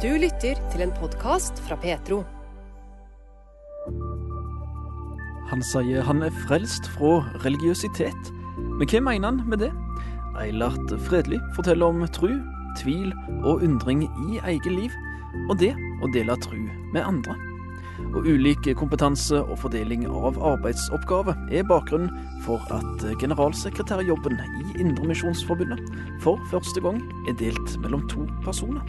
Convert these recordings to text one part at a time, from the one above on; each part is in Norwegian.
Du lytter til en podkast fra Petro. Han sier han er frelst fra religiøsitet. Men hva mener han med det? Eilert Fredelig forteller om tru, tvil og undring i eget liv, og det å dele tru med andre. Og ulik kompetanse og fordeling av arbeidsoppgaver er bakgrunnen for at generalsekretærjobben i Indremisjonsforbundet for første gang er delt mellom to personer.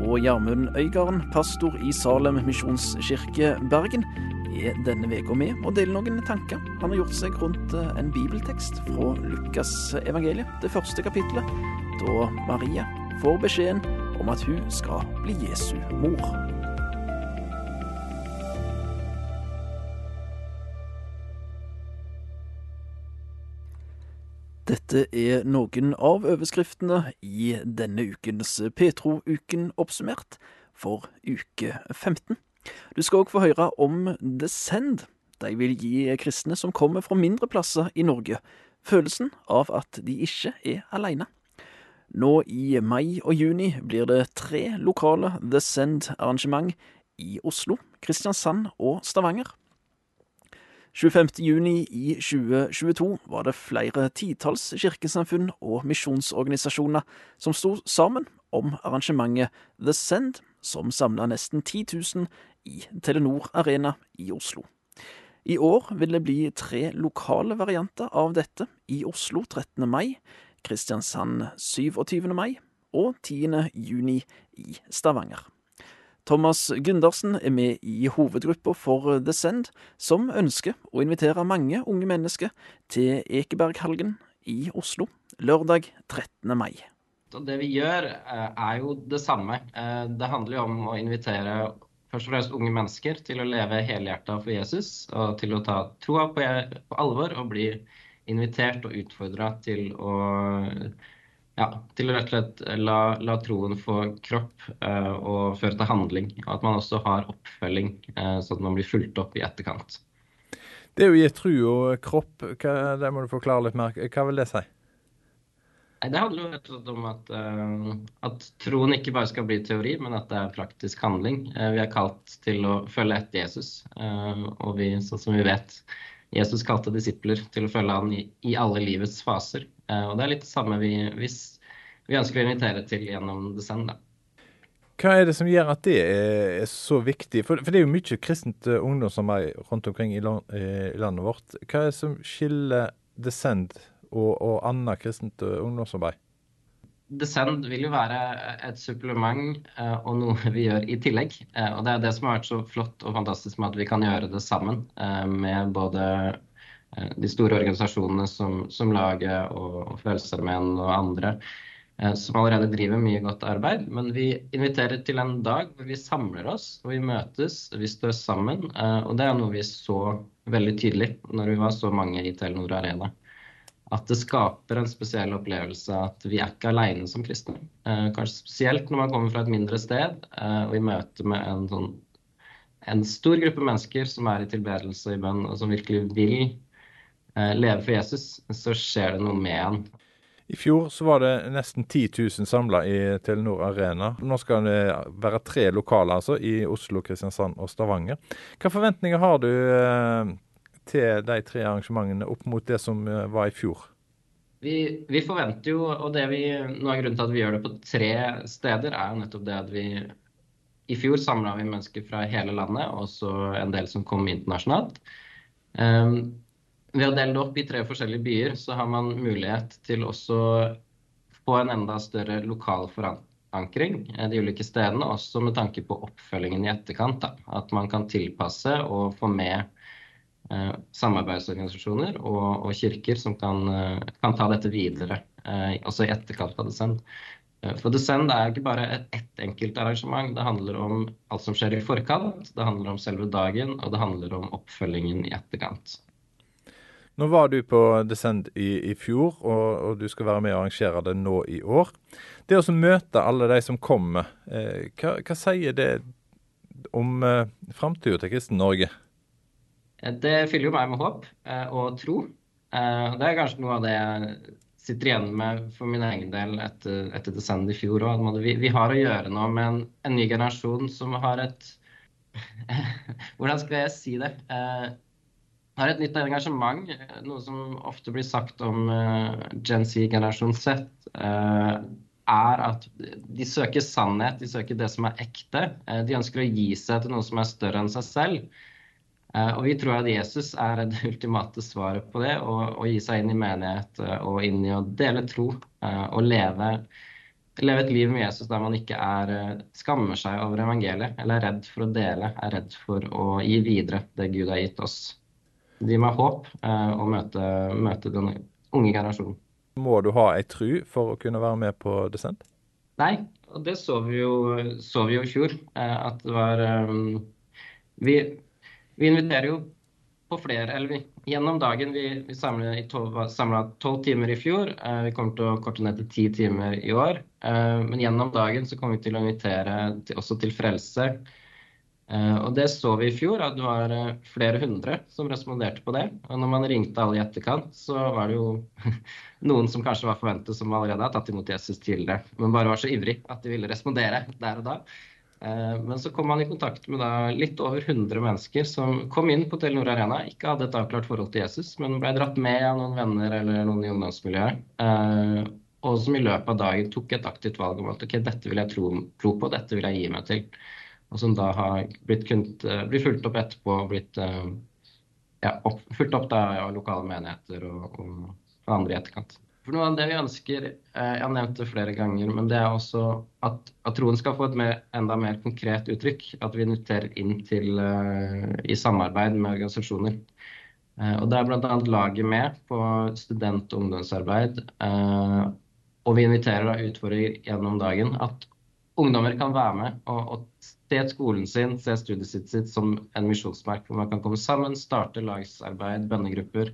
Og Gjermund Øygarden, pastor i Salem misjonskirke Bergen, er denne uka med og deler noen tanker. Han har gjort seg rundt en bibeltekst fra Lukas evangeliet, det første kapitlet, da Maria får beskjeden om at hun skal bli Jesu mor. Dette er noen av overskriftene i denne ukens Petro-uken oppsummert for uke 15. Du skal òg få høre om The Send. De vil gi kristne som kommer fra mindre plasser i Norge, følelsen av at de ikke er alene. Nå i mai og juni blir det tre lokale The Send-arrangement i Oslo, Kristiansand og Stavanger. 25. juni i 2022 var det flere titalls kirkesamfunn og misjonsorganisasjoner som sto sammen om arrangementet The Send, som samla nesten 10 000 i Telenor Arena i Oslo. I år vil det bli tre lokale varianter av dette i Oslo 13. mai, Kristiansand 27. mai og 10. juni i Stavanger. Thomas Gundersen er med i hovedgruppa for The Send, som ønsker å invitere mange unge mennesker til Ekeberghalgen i Oslo lørdag 13. mai. Det vi gjør, er jo det samme. Det handler jo om å invitere først og fremst unge mennesker til å leve helhjerta for Jesus, og til å ta troa på alvor og bli invitert og utfordra til å ja, til å rett og slett la, la troen få kropp eh, og føre til handling. Og at man også har oppfølging, eh, sånn at man blir fulgt opp i etterkant. Det å gi tro og kropp, hva, det må du forklare litt mer. Hva vil det si? Det handler jo rett og slett om at, eh, at, troen ikke bare skal bli teori, men at det er praktisk handling. vi er kalt til å følge etter Jesus. og vi, sånn som vi vet, Jesus kalte disipler til å følge han i, i alle livets faser. Og det er litt det samme vi, vi ønsker å invitere til gjennom Descend. Hva er det som gjør at det er så viktig? For, for det er jo mye kristent ungdomsarbeid rundt omkring i, land, i, landet vårt. Hva er det som skiller Descend og, og annet kristent ungdomsarbeid? Descend vil jo være et supplement eh, og noe vi gjør i tillegg. Eh, og Det er det som har vært så flott og fantastisk med at vi kan gjøre det sammen eh, med både de store organisasjonene som, som Laget og, Frelsesarmeen og andre som allerede driver mye godt arbeid. Men vi inviterer til en dag hvor vi samler oss og vi møtes, vi står sammen. Og det er noe vi så veldig tydelig når vi var så mange i Telenor Arena at det skaper en spesiell opplevelse at vi er ikke alene som kristne. Eh, kanskje spesielt når man kommer fra et mindre sted eh, og i møte med en, sånn, en stor gruppe mennesker som er i tilbedelse i bønn og som virkelig vil eh, leve for Jesus, så skjer det noe med han. I fjor så var det nesten 10 000 samla i Telenor Arena. Nå skal det være tre lokaler altså, i Oslo, Kristiansand og Stavanger. Hvilke forventninger har du eh, til de tre arrangementene opp mot det som eh, var i fjor? Vi, vi, forventer jo, og det vi, noe av grunnen til at vi gjør det på tre steder, er jo nettopp det at vi i fjor samla vi mennesker fra hele landet, og også en del som kom internasjonalt. Um, ved å dele det opp i tre forskjellige byer, så har man mulighet til også få en enda større lokal forankring eh, de ulike stedene, også med tanke på oppfølgingen i etterkant. Da. At man kan tilpasse og få med Eh, samarbeidsorganisasjoner og, og, kirker som kan, eh, kan, ta dette videre, eh, også i etterkant av Descend. For Descend er ikke bare ett et enkelt arrangement. Det handler om alt som skjer i forkant, det handler om selve dagen, og det handler om oppfølgingen i etterkant. Nå var du på Descend i, i fjor, og, og, du skal være med og arrangere det nå i år. Det å møte alle de som kommer, eh, hva, hva, sier det om eh, framtida til Kristen Norge? Det fyller jo meg med håp eh, og tro. Eh, det er kanskje noe av det jeg sitter igjen med for min egen del etter, etter Descend i fjor òg. Vi, vi, har å gjøre nå med en, en ny generasjon som har et Hvordan skal jeg si det? Eh, har et nytt engasjement. Noe som ofte blir sagt om uh, Gen Z, generasjon Z, uh, er at de søker sannhet, de søker det som er ekte. Uh, de ønsker å gi seg til noe som er større enn seg selv. og vi tror at Jesus er det ultimate svaret på det, å gi seg inn i menighet og inn i å dele tro og leve, leve et liv med Jesus der man ikke er, skammer seg over evangeliet eller er redd for å dele, er redd for å gi videre det Gud har gitt oss de meg håp eh, og møte, møte, den unge generasjonen. Må du ha ei tru for å kunne være med på Descent? Nei, og det så vi jo, så vi jo i fjor. Eh, at det var um, vi, vi, inviterer jo på flere Eller vi, gjennom dagen Vi, vi samla tolv timer i fjor. Vi kommer til å korte ned til ti timer i år. Men gjennom dagen så kommer vi til å invitere til, også til frelse Eh, og Det så vi i fjor, at det var eh, flere hundre som responderte på det. Og når man ringte alle i etterkant, så var det jo noen som kanskje var forventet som allerede har tatt imot Jesus tidligere, men bare var så ivrig at de ville respondere der og da. Eh, men så kom man i kontakt med litt over 100 mennesker som kom inn på Telenor Arena, ikke hadde et avklart forhold til Jesus, men ble dratt med av noen venner eller noen i ungdomsmiljøet. Og som i løpet av dagen tok et aktivt valg om at ok, dette vil jeg tro, tro på, dette vil jeg gi meg til og som da har blitt, kunnet, eh, blitt fulgt opp etterpå og blitt eh, ja, opp, fulgt opp av av lokale menigheter og, og andre i etterkant. For noe av det vi ønsker, eh, jeg har nevnt det flere ganger, men det er også at, at troen skal få et mer, enda mer konkret uttrykk. At vi inviterer inn til i samarbeid med organisasjoner. Og det er bl.a. laget med på student- og ungdomsarbeid. Og vi inviterer da utfordringer gjennom dagen at ungdommer kan være med og, og se skolen sin, se studiet sitt, sitt som en misjonsmerk hvor man kan komme sammen, starte lagsarbeid, bønnegrupper,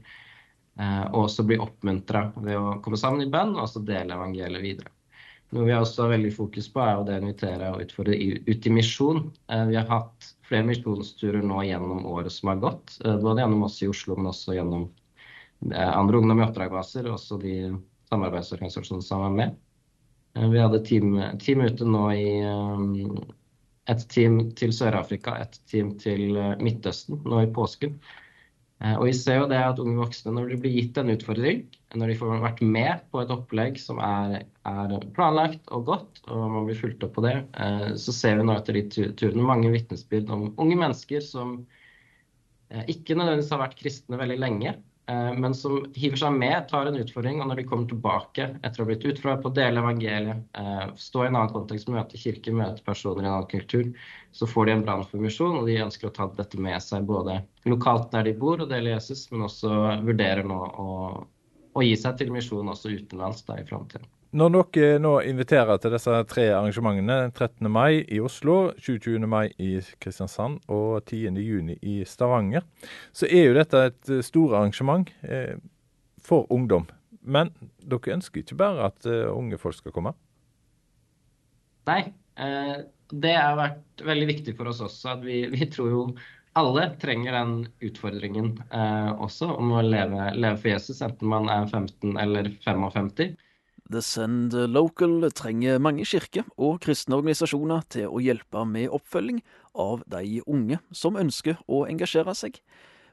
eh, og også bli oppmuntra ved å komme sammen i bønn og også dele evangeliet videre. Noe vi også har veldig fokus på, er å det invitere og utfordre ut i misjon. Eh, vi har hatt flere misjonsturer nå gjennom året som har gått, eh, både gjennom oss i Oslo, men også gjennom eh, andre ungdom i oppdragbaser, og også de samarbeidsorganisasjonene som er med. Eh, vi hadde team, team ute nå i eh, et team til Sør-Afrika, et team til eh, Midtøsten nå i påsken. Og vi ser jo det at unge voksne, når de blir gitt en utfordring, når de får vært med på et opplegg som er, er planlagt og godt, og man blir fulgt opp på det, så ser vi nå etter de turene mange vitnesbyrd om unge mennesker som ikke nødvendigvis har vært kristne veldig lenge, men som hiver seg med, tar en utfordring, og når de kommer tilbake etter å ha blitt utfordret på å dele evangeliet, eh, stå i en annen kontekst, møte kirke, møte personer i en annen kultur, så får de en brann for misjon, og de ønsker å ta dette med seg både lokalt der de bor og dele Jesus, men også vurderer nå å, å gi seg til misjon også utenlands da i framtiden. Når dere nå inviterer til disse tre arrangementene, 13. mai i Oslo, 27. mai i Kristiansand og 10. juni i Stavanger, så er jo dette et stort arrangement eh, for ungdom. Men dere ønsker ikke bare at uh, unge folk skal komme? Nei, eh, det har vært veldig viktig for oss også. at Vi, vi tror jo alle trenger den utfordringen eh, også om å leve, leve for Jesus, enten man er 15 eller 55. The Send Local trenger mange kirker og kristne organisasjoner til å hjelpe med oppfølging av de unge som ønsker å engasjere seg.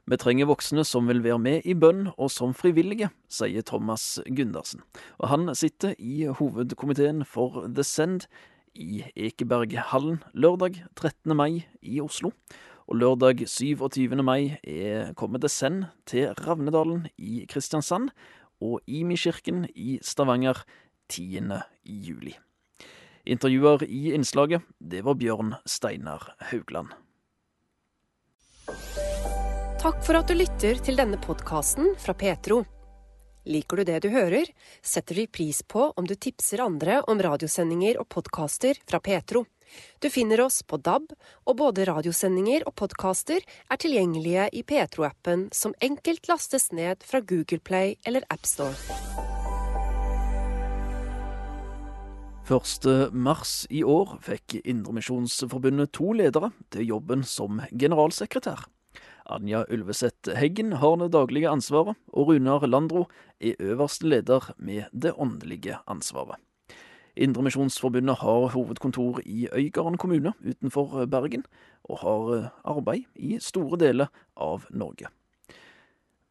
Vi trenger voksne som vil være med i bønn og som frivillige, sier Thomas Gundersen. Og han sitter i hovedkomiteen for The Send i Ekeberghallen lørdag 13. mai i Oslo. Og lørdag 27. mai er, kommer The Send til Ravnedalen i Kristiansand og Imi-kirken i Stavanger 10. juli. Intervjuer i innslaget, det var Bjørn Steinar Haugland. Takk for at du lytter til denne podkasten fra Petro. Liker du det du hører, setter vi pris på om du tipser andre om radiosendinger og podkaster fra Petro. Du finner oss på DAB, og både radiosendinger og podkaster er tilgjengelige i Petro-appen, som enkelt lastes ned fra Google Play eller AppStore. 1. mars i år fikk Indremisjonsforbundet to ledere til jobben som generalsekretær. Anja Ulveseth Heggen har det daglige ansvaret, og Runar Landro er øverste leder med det åndelige ansvaret. Indremisjonsforbundet har hovedkontor i Øygarden kommune utenfor Bergen, og har arbeid i store deler av Norge.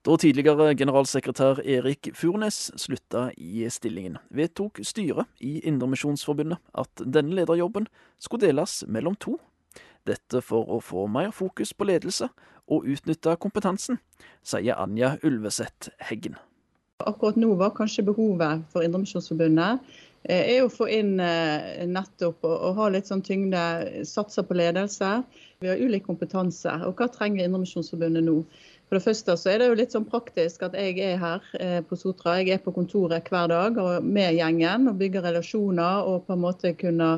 Da tidligere generalsekretær Erik Furnes slutta i stillingen, vedtok styret i Indremisjonsforbundet at denne lederjobben skulle deles mellom to. Dette for å få mer fokus på ledelse og utnytte kompetansen, sier Anja Ulveseth Heggen. Akkurat nå var kanskje behovet for Indremisjonsforbundet eh, er å få inn eh, nettopp og ha litt sånn tyngde, satse på ledelse. Vi har ulik kompetanse. Og hva trenger Indremisjonsforbundet nå? For det første så er det jo litt sånn praktisk at jeg er her eh, på Sotra. Jeg er på kontoret hver dag med gjengen og bygger relasjoner og på en måte kunne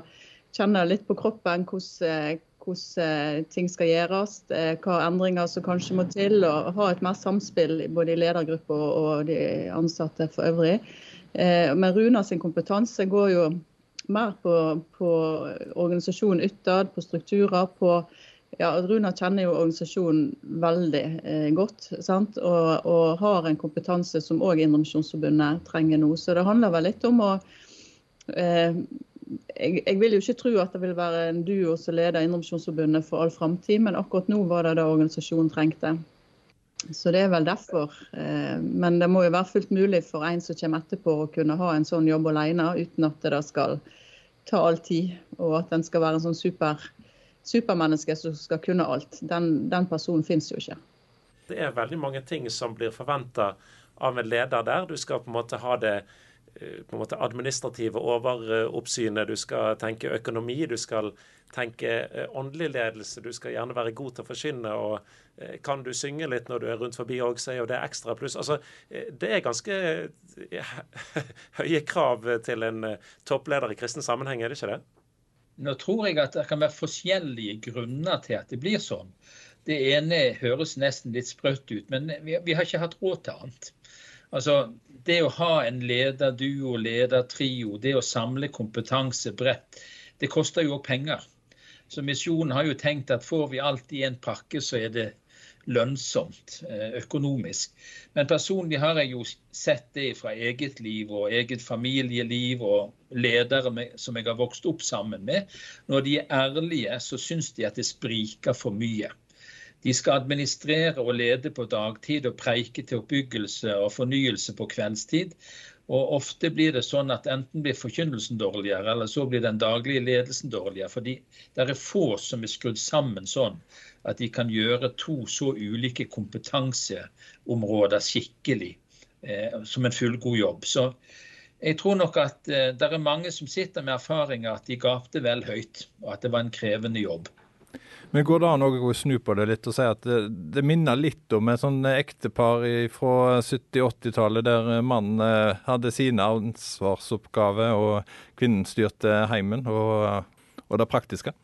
kjenne litt på kroppen hvordan, hvordan eh, ting skal gjøres, eh, hva endringer som kanskje må til, og ha et mer samspill både i ledergruppa og de ansatte for øvrig. Men Runa sin kompetanse går jo mer på, på organisasjonen utad, på strukturer, på ja, Runa kjenner jo organisasjonen veldig eh, godt. Og, og, har en kompetanse som òg Indremisjonsforbundet trenger nå. Så det handler vel litt om å eh, jeg, jeg, vil jo ikke tro at det vil være en duo som leder Indremisjonsforbundet for all framtid, men akkurat nå var det det organisasjonen trengte. Så det er vel derfor. Eh, men det må jo være fullt mulig for en som kommer etterpå å kunne ha en sånn jobb alene, uten at det skal ta all tid, og at den skal være en sånn super supermenneske som skal kunne alt. Den, den personen finnes jo ikke. Det er veldig mange ting som blir forventa av en leder der. Du skal på en måte ha det på en måte administrative overoppsynet, du skal tenke økonomi, du skal tenke eh, åndelig ledelse. Du skal gjerne være god til å forkynne. og eh, Kan du synge litt når du er rundt forbi òg, så er jo det ekstra pluss. Altså, det er ganske høye krav til en toppleder i kristen sammenheng, er det ikke det? Nå tror jeg at det kan være forskjellige grunner til at det blir sånn. Det ene høres nesten litt sprøtt ut, men vi har ikke hatt råd til annet. Altså, Det å ha en lederduo, ledertrio, det å samle kompetanse bredt, det koster jo òg penger. Så Misjonen har jo tenkt at får vi alt i en pakke, så er det lønnsomt eh, økonomisk. Men personlig har jeg jo sett det fra eget liv og eget familieliv og ledere som jeg har vokst opp sammen med. Når de er ærlige, så syns de at det spriker for mye. De skal administrere og lede på dagtid og preike til oppbyggelse og fornyelse på kveldstid. Og ofte blir det sånn at enten blir forkynnelsen dårligere, eller så blir den daglige ledelsen dårligere. Fordi det er få som er skrudd sammen sånn at de kan gjøre to så ulike kompetanseområder skikkelig eh, som en fullgod jobb. Så jeg tror nok at eh, det er mange som sitter med erfaringer at de gapte vel høyt, og at det var en krevende jobb. Men Går det an å snu på det litt og si at det, det minner litt om et sånn ektepar fra 70-80-tallet der mannen eh, hadde sine ansvarsoppgaver og kvinnen styrte heimen og, og det praktiske?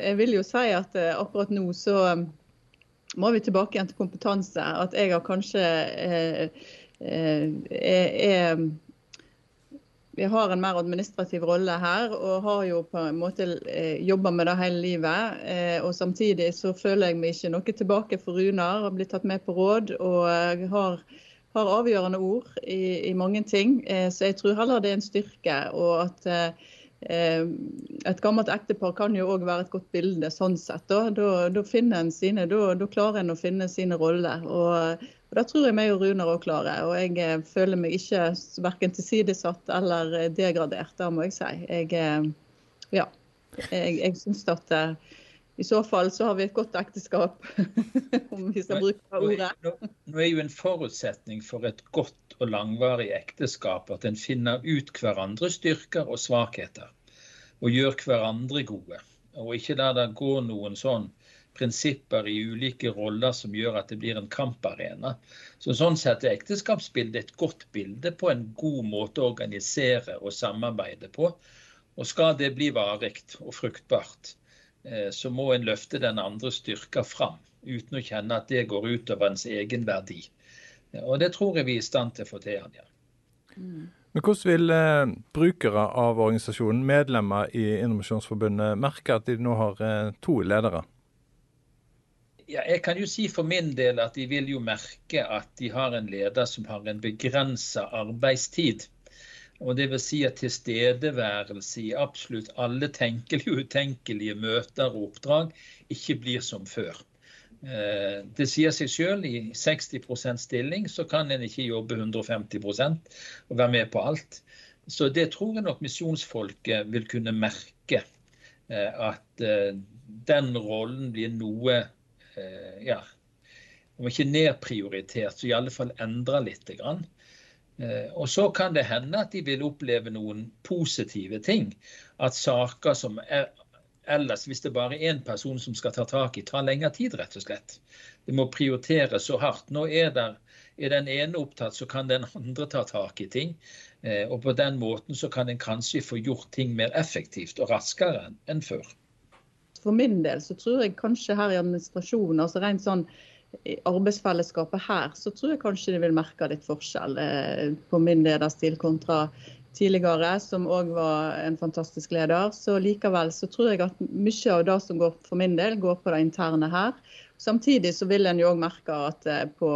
Jeg vil jo si at eh, akkurat nå så um, må vi tilbake igjen til kompetanse. At jeg har kanskje eh, eh, er, vi har en mer administrativ rolle her, og har jo på en måte jobba med det hele livet. Og samtidig så føler jeg meg ikke noe tilbake for Runar. Har blitt tatt med på råd og har, har avgjørende ord i, i, mange ting. Så jeg tror heller det er en styrke. og at Eh, et gammelt ektepar kan jo òg være et godt bilde sånn sett. Da, da, da finner en sine, da, da, klarer en å finne sine roller. Og, og Det tror jeg meg og Runar òg klarer. Og jeg eh, føler meg ikke verken tilsidesatt eller eh, degradert, det må jeg si. Jeg, ja, jeg, jeg syns at i så fall så har vi et godt ekteskap, om vi skal bruke ordet. Nå, nå er jo en forutsetning for et godt og langvarig ekteskap at en finner ut hverandres styrker og svakheter, og gjør hverandre gode. Og ikke der det går noen sånn prinsipper i ulike roller som gjør at det blir en kamparena. Så Sånn sett er ekteskapsbildet et godt bilde på en god måte å organisere og samarbeide på. Og skal det bli varig og fruktbart, eh, så må en løfte den andre styrka fram, uten å kjenne at det går utover ens egen verdi. Og det tror jeg vi er i stand til å få til, Anja. Mm. Men Hvordan vil eh, brukere av organisasjonen, medlemmer i Innovasjonsforbundet, merke at de nå har eh, to ledere? Ja, jeg kan jo si for min del at de vil jo merke at de har en leder som har en begrensa arbeidstid. Og det vil si at tilstedeværelse i absolutt alle tenkelige og utenkelige møter og oppdrag ikke blir som før. Eh, det sier seg sjøl, i 60% stilling så kan en ikke jobbe 150% og være med på alt. Så det tror jeg nok misjonsfolket vil kunne merke. Eh, at eh, den rollen blir noe ja, om ikke nedprioritert, så i alle fall endra litt. Eh, og så kan det hende at de vil oppleve noen positive ting. At saker som er ellers, hvis det bare er én person som skal ta tak i, tar lengre tid, rett og slett. Det må prioriteres så hardt. Nå er, der, er den ene opptatt, så kan den andre ta tak i ting. Eh, og på den måten så kan en kanskje få gjort ting mer effektivt og raskere enn før. For min del så tror jeg kanskje her i administrasjonen, altså rent sånn i arbeidsfellesskapet her, så tror jeg kanskje de vil merke litt forskjell eh, på min lederstil kontra tidligere, som òg var en fantastisk leder. Så likevel så tror jeg at mye av det som går for min del, går på det interne her. Samtidig så vil en jo òg merke at eh, på,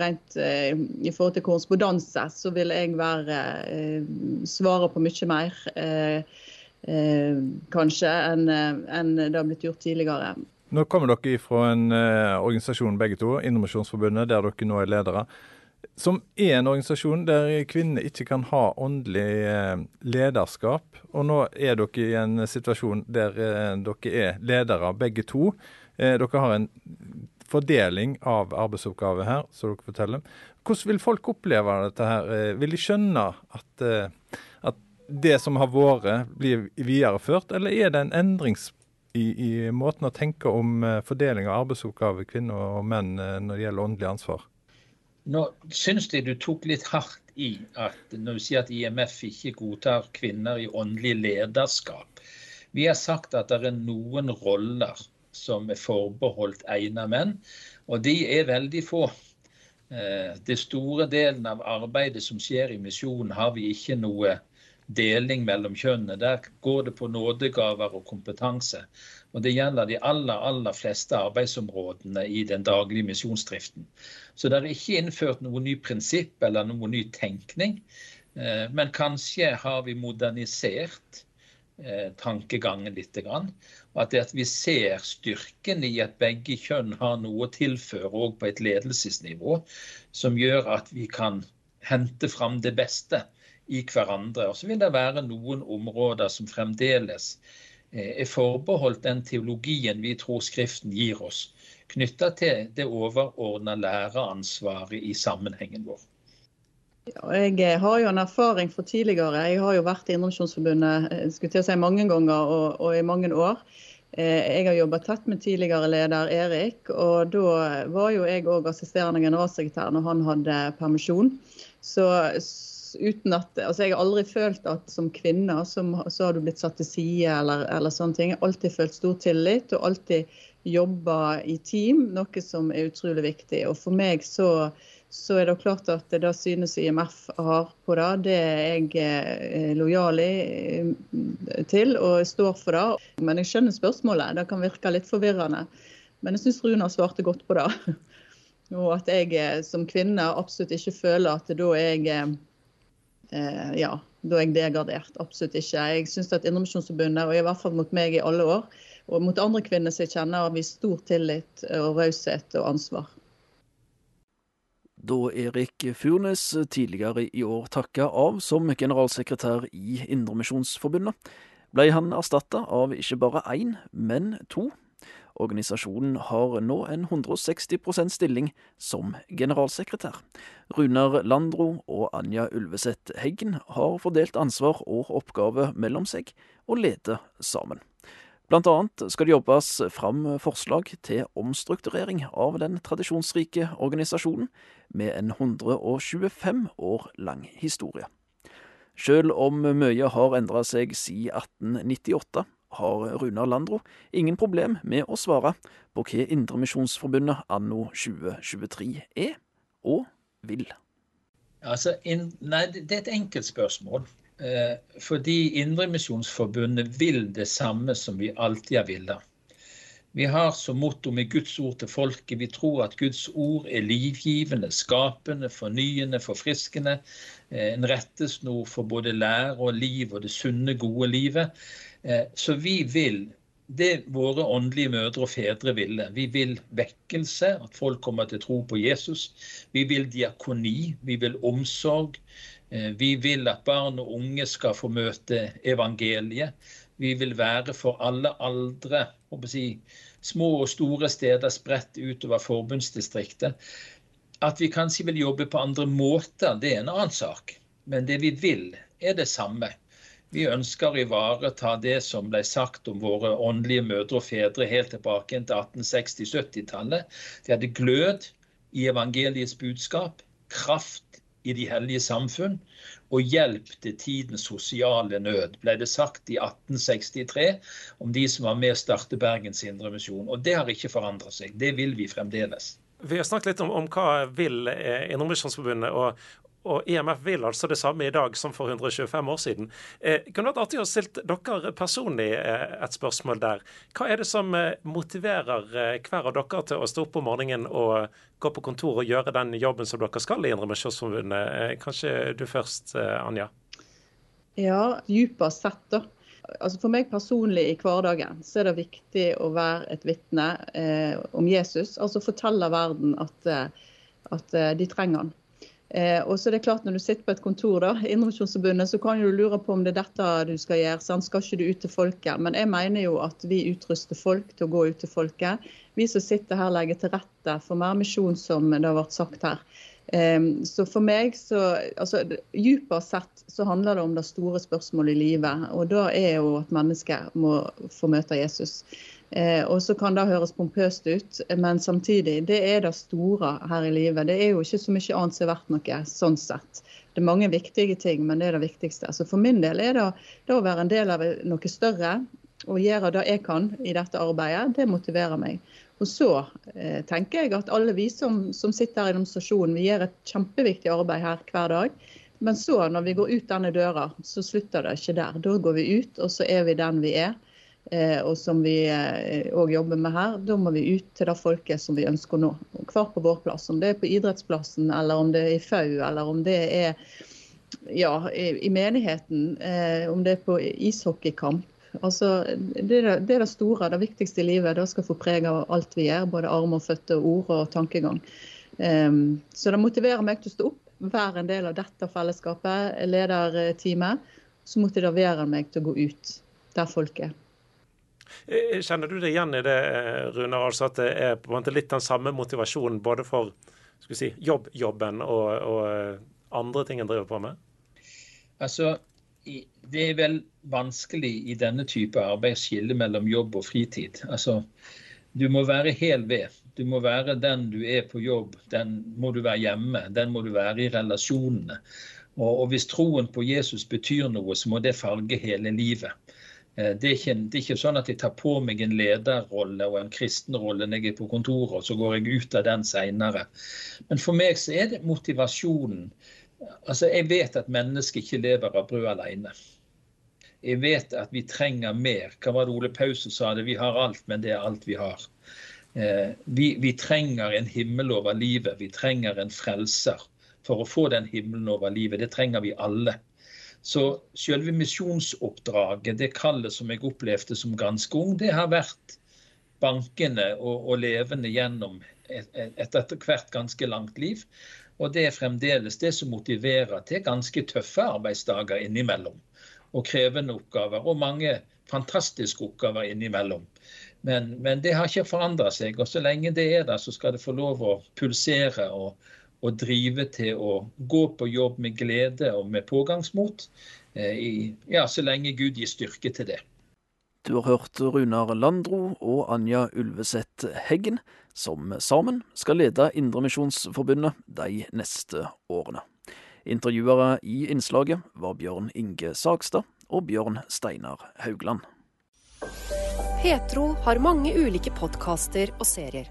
rent eh, i forhold til korrespondanse, så vil jeg være svare på mye mer. Kanskje enn en det har blitt gjort tidligere. Nå kommer dere fra en eh, organisasjon begge to, Innovasjonsforbundet, der dere nå er ledere. Som er en organisasjon der kvinner ikke kan ha åndelig eh, lederskap. Og nå er dere i en situasjon der uh, dere er ledere begge to. dere har en fordeling av arbeidsoppgaver her, som dere forteller. Hvordan vil folk oppleve dette her? Vil de skjønne at, at det som har vært, blir videreført, eller er det en endrings i, i måten å tenke om eh, fordeling av arbeidsoppgaver kvinner og menn eh, når det gjelder åndelig ansvar? Nå syns jeg du tok litt hardt i at når du sier at IMF ikke godtar kvinner i åndelig lederskap. Vi har sagt at det er noen roller som er forbeholdt egnede menn, og de er veldig få. Eh, det store delen av arbeidet som skjer i misjonen, har vi ikke noe deling mellom kjønnene. Der går det på nådegaver og kompetanse. Og Det gjelder de aller, aller fleste arbeidsområdene i den daglige misjonsdriften. Så det er ikke innført noe ny prinsipp eller noe ny tenkning. Eh, men kanskje har vi modernisert eh, tankegangen litt. Og at, vi ser styrken i at begge kjønn har noe å tilføre òg på et ledelsesnivå, som gjør at vi kan hente fram det beste i hverandre. Og så vil det være noen områder som fremdeles eh, er forbeholdt den teologien vi tror Skriften gir oss, knytta til det overordna læreransvaret i sammenhengen vår. Ja, jeg eh, har jo en erfaring fra tidligere. Jeg har jo vært i Indremisjonsforbundet å si mange ganger og, og, i mange år. Jeg har jobba tett med tidligere leder Erik, og da var jo jeg òg assisterende generalsekretær når han hadde permisjon. Så, uten at altså Jeg har aldri følt at som kvinne så, så har du blitt satt til side eller, eller, sånne ting. Jeg har alltid følt stor tillit og alltid jobba i team, noe som er utrolig viktig. Og for meg så, så er det klart at det synes IMF har på det, det er jeg eh, lojal eh, til og står for det. Men jeg skjønner spørsmålet. Det kan virke litt forvirrende. Men jeg syns Runar svarte godt på det. Og at jeg eh, som kvinne absolutt ikke føler at da er jeg eh, ja, da er jeg degradert. Absolutt ikke. Jeg syns at Indremisjonsforbundet, og i hvert fall mot meg i alle år, og mot andre kvinner som jeg kjenner, har vist stor tillit og raushet og ansvar. Da Erik Furnes tidligere i år takka av som generalsekretær i Indremisjonsforbundet, ble han erstatta av ikke bare én, men to Organisasjonen har nå en 160% stilling som generalsekretær. Runar Landro og Anja Ulveseth Heggen har fordelt ansvar og oppgave mellom seg, og leder sammen. Blant annet skal det jobbes fram forslag til omstrukturering av den tradisjonsrike organisasjonen, med en 125 år lang historie. Selv om mye har endra seg siden 1898, har Runar Landro ingen problem med å svare på hva Indremisjonsforbundet anno 2023 er og vil. Altså, in, nei, det er et enkelt spørsmål. Eh, fordi Indremisjonsforbundet vil det samme som vi alltid har villet. Vi har som motto med Guds ord til folket vi tror at Guds ord er livgivende, skapende, fornyende, forfriskende. Eh, en rettesnor for både lære og liv og det sunne, gode livet. Eh, så vi vil det våre åndelige mødre og fedre ville. Vi vil vekkelse, at folk kommer til tro på Jesus. Vi vil diakoni, vi vil omsorg. Eh, vi vil at barn og unge skal få møte evangeliet. Vi vil være for alle aldre si, små og store steder spredt utover forbundsdistriktet. At vi kanskje vil jobbe på andre måter, det er en annen sak. Men det vi vil, er det samme. Vi ønsker å ivareta det som ble sagt om våre åndelige mødre og fedre helt tilbake til 1860-70-tallet. De hadde glød i evangeliets budskap, kraft i de hellige samfunn og hjelp til tidens sosiale nød, ble det sagt i 1863 om de som var med å starte Bergens Indremisjon. Og det har ikke forandret seg. Det vil vi fremdeles. Vi har snakket litt om, om hva vil eh, Indremisjonsforbundet, og, og IMF vil altså det samme i dag som for 125 år siden. Eh, kunne vært artig å stille dere personlig eh, et spørsmål der. Hva er det som eh, motiverer eh, hver av dere til å stå opp om morgenen og gå på kontor og gjøre den jobben som dere skal i Indremisjonsforbundet? Eh, kanskje du først, eh, Anja? Ja, dypest sett, da. Altså For meg personlig i hverdagen så er det viktig å være et vitne om Jesus. Altså fortelle verden at, at de trenger han. Eh, og så er det klart Når du sitter på et kontor da, så kan du lure på om det er dette du skal gjøre. Sant? Skal ikke du ut til folket? Men jeg mener jo at vi utruster folk til å gå ut til folket. Vi som sitter her legger til rette for mer misjon, som det har vært sagt her. Eh, så for meg, så altså, Dypere sett så handler det om det store spørsmålet i livet. Og da er jo at mennesket må få møte Jesus. Eh, og så kan det høres pompøst ut, men samtidig, det er det store her i livet. Det er jo ikke så mye annet som er verdt noe, sånn sett. Det er mange viktige ting, men det er det viktigste. Så for min del er det, det å være en del av noe større og gjøre det jeg kan i dette arbeidet, det motiverer meg. Og så eh, tenker jeg at alle vi som, som sitter her i demonstrasjonen, vi gjør et kjempeviktig arbeid her hver dag. Men så, når vi går ut denne døra, så slutter det ikke der. Da går vi ut, og så er vi den vi er. Eh, og som vi òg eh, jobber med her, da må vi ut til det folket som vi ønsker nå. Hver på vår plass. Om det er på idrettsplassen, eller om det er i FAU, eller om det er ja, i, menigheten, eh, om det er på ishockeykamp. Altså, det, er det, store, det viktigste i livet. Det skal få preg av alt vi gjør, både armer, føtter, ord og tankegang. Um, så det motiverer meg til å stå opp, være en del av dette fellesskapet, lederteamet. Så motiverer meg til å gå ut der folk er. Eh, kjenner du det igjen i det, eh, Runar, altså at det er på en måte litt den samme motivasjonen både for skal vi si, jobb, jobben og, og eh, andre ting en driver på med? Altså, Det er vel vanskelig i denne type arbeid å skille mellom jobb og fritid. Altså, Du må være hel ved. Du må være den du er på jobb. Den må du være hjemme. Den må du være i relasjonene. Og, og hvis troen på Jesus betyr noe, så må det farge hele livet. Eh, det er, ikke, det er, ikke, sånn at jeg tar på meg en lederrolle og en kristenrolle når jeg er på kontoret, og så går jeg ut av den seinere. Men for meg så er det motivasjonen. Altså, Jeg vet at mennesket ikke lever av brød alene. Jeg vet at vi trenger mer. Hva var det Ole Pausen sa? det? Vi har alt, men det er alt vi har. Eh, vi, vi trenger en himmel over livet. Vi trenger en frelser. For å få den himmelen over livet, det trenger vi alle. Så selve misjonsoppdraget, det kallet som jeg opplevde som ganske ung, det har vært bankende og, og levende gjennom et, et etter hvert ganske langt liv. Og det er fremdeles det som motiverer til ganske tøffe arbeidsdager innimellom. Og krevende oppgaver, og mange fantastiske oppgaver innimellom. Men, men det har ikke forandra seg. Og så lenge det er der, så skal det få lov å pulsere og, og drive til å gå på jobb med glede og med pågangsmot, eh, i, ja, så lenge Gud gir styrke til det. Du har hørt Runar Landro og Anja Ulveseth Heggen, som sammen skal lede Indremisjonsforbundet de neste årene. Intervjuere i innslaget var Bjørn Inge Sagstad og Bjørn Steinar Haugland. Petro har mange ulike podkaster og serier.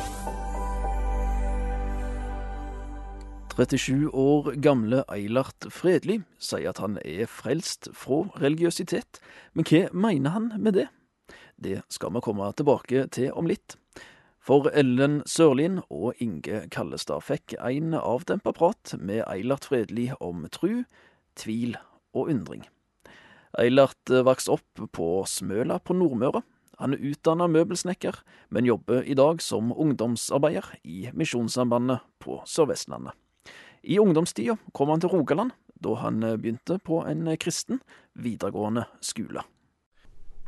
37 år gamle Eilert Fredli sier at han er frelst fra religiøsitet, men hva mener han med det? Det skal vi komme tilbake til om litt. For Ellen Sørlin og Inge Kallestad fikk en avdempa prat med Eilert Fredli om tru, tvil og undring. Eilert vokste opp på Smøla på Nordmøre. Han er utdanna møbelsnekker, men jobber i dag som ungdomsarbeider i Misjonssambandet på Sør-Vestlandet. I ungdomstida kom han til Rogaland, da han begynte på en kristen videregående skole.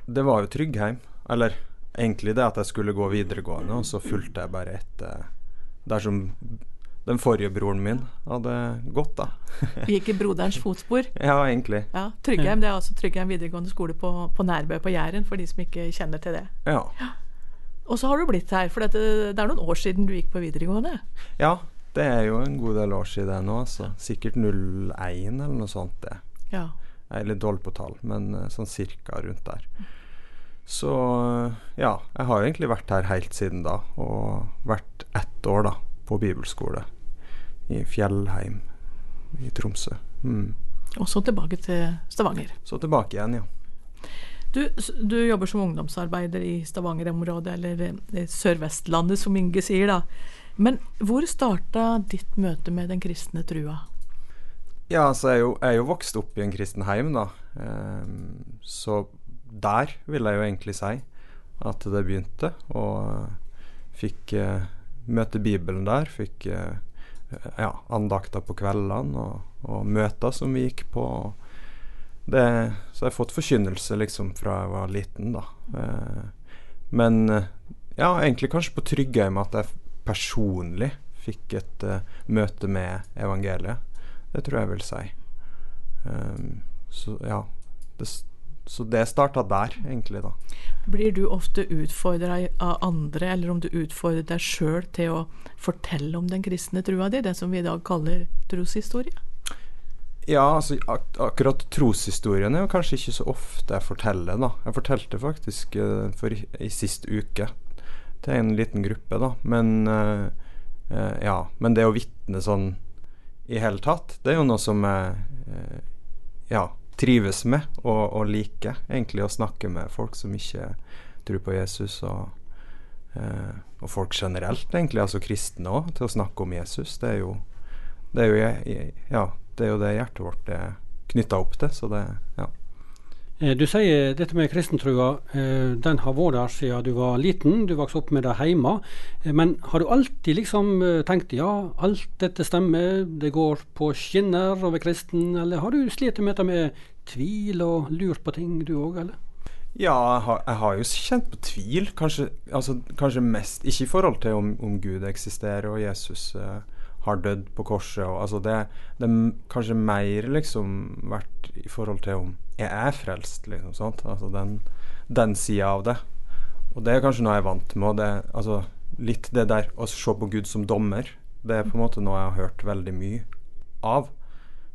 Det var jo Tryggheim. Eller egentlig det at jeg skulle gå videregående, og så fulgte jeg bare etter dersom den forrige broren min hadde gått, da. Gikk i broderens fotspor? Ja, egentlig. Ja, Tryggheim det er altså Tryggheim videregående skole på, på Nærbø på Jæren, for de som ikke kjenner til det. Ja. Og så har du blitt her, for det, det er noen år siden du gikk på videregående? Ja, det er jo en god del år siden nå, altså. Sikkert 01 eller noe sånt. det. Ja. Jeg er litt dårlig på tall, men sånn cirka rundt der. Så ja, jeg har egentlig vært her helt siden da, og vært ett år da, på bibelskole i Fjellheim i Tromsø. Mm. Og så tilbake til Stavanger. Så tilbake igjen, ja. Du, du jobber som ungdomsarbeider i Stavanger-området, eller Sør-Vestlandet som Inge sier, da. Men hvor starta ditt møte med den kristne trua? Ja, altså jeg er jo, jeg er jo vokst opp i en kristen heim, da. Um, så der vil jeg jo egentlig si at det begynte. Og fikk uh, møte Bibelen der. Fikk uh, ja, andakter på kveldene og, og, møter som vi gikk på. Det, så jeg har fått forkynnelse liksom fra jeg var liten, da. Uh, men ja, egentlig kanskje på Tryggheim at jeg personlig fikk et møte med evangeliet. Det tror jeg jeg vil si. Um, så ja. Det, så det starta der, egentlig, da. Blir du ofte utfordra av andre, eller om du utfordrer deg sjøl til å fortelle om den kristne trua di, det som vi i dag kaller troshistorie? Ja, altså ak akkurat troshistorien er jo kanskje ikke så ofte jeg forteller, da. Jeg fortalte faktisk uh, for i, i sist uke til en liten gruppe, da. Men uh, uh, ja. Men det å vitne sånn i hele tatt, det er jo noe som jeg ja, trives med og, og liker. Egentlig å snakke med folk som ikke tror på Jesus, og, eh, og folk generelt, egentlig, altså kristne òg, til å snakke om Jesus. Det er jo det, er jo, ja, det, er jo det hjertet vårt er knytta opp til. Så det, ja. Du sier dette med kristentrua, den har vært der siden du var liten. Du vokste opp med det hjemme. Men har du alltid liksom tenkt ja, alt dette stemmer, det går på skinner å være kristen, eller har du slitt med dette med tvil og lurt på ting, du òg, eller? Ja, jeg har, jeg har, jo kjent på tvil. Kanskje, altså, kanskje, mest Ikke i forhold til om, om Gud eksisterer og Jesus uh, har dødd på korset. Og, altså det, det kanskje mer liksom vært i forhold til om jeg er frelst, liksom. Sant? Altså den, den sida av det. Og det er kanskje noe jeg er vant med. Og det, altså, litt det der å se på Gud som dommer, det er på en måte noe jeg har hørt veldig mye av.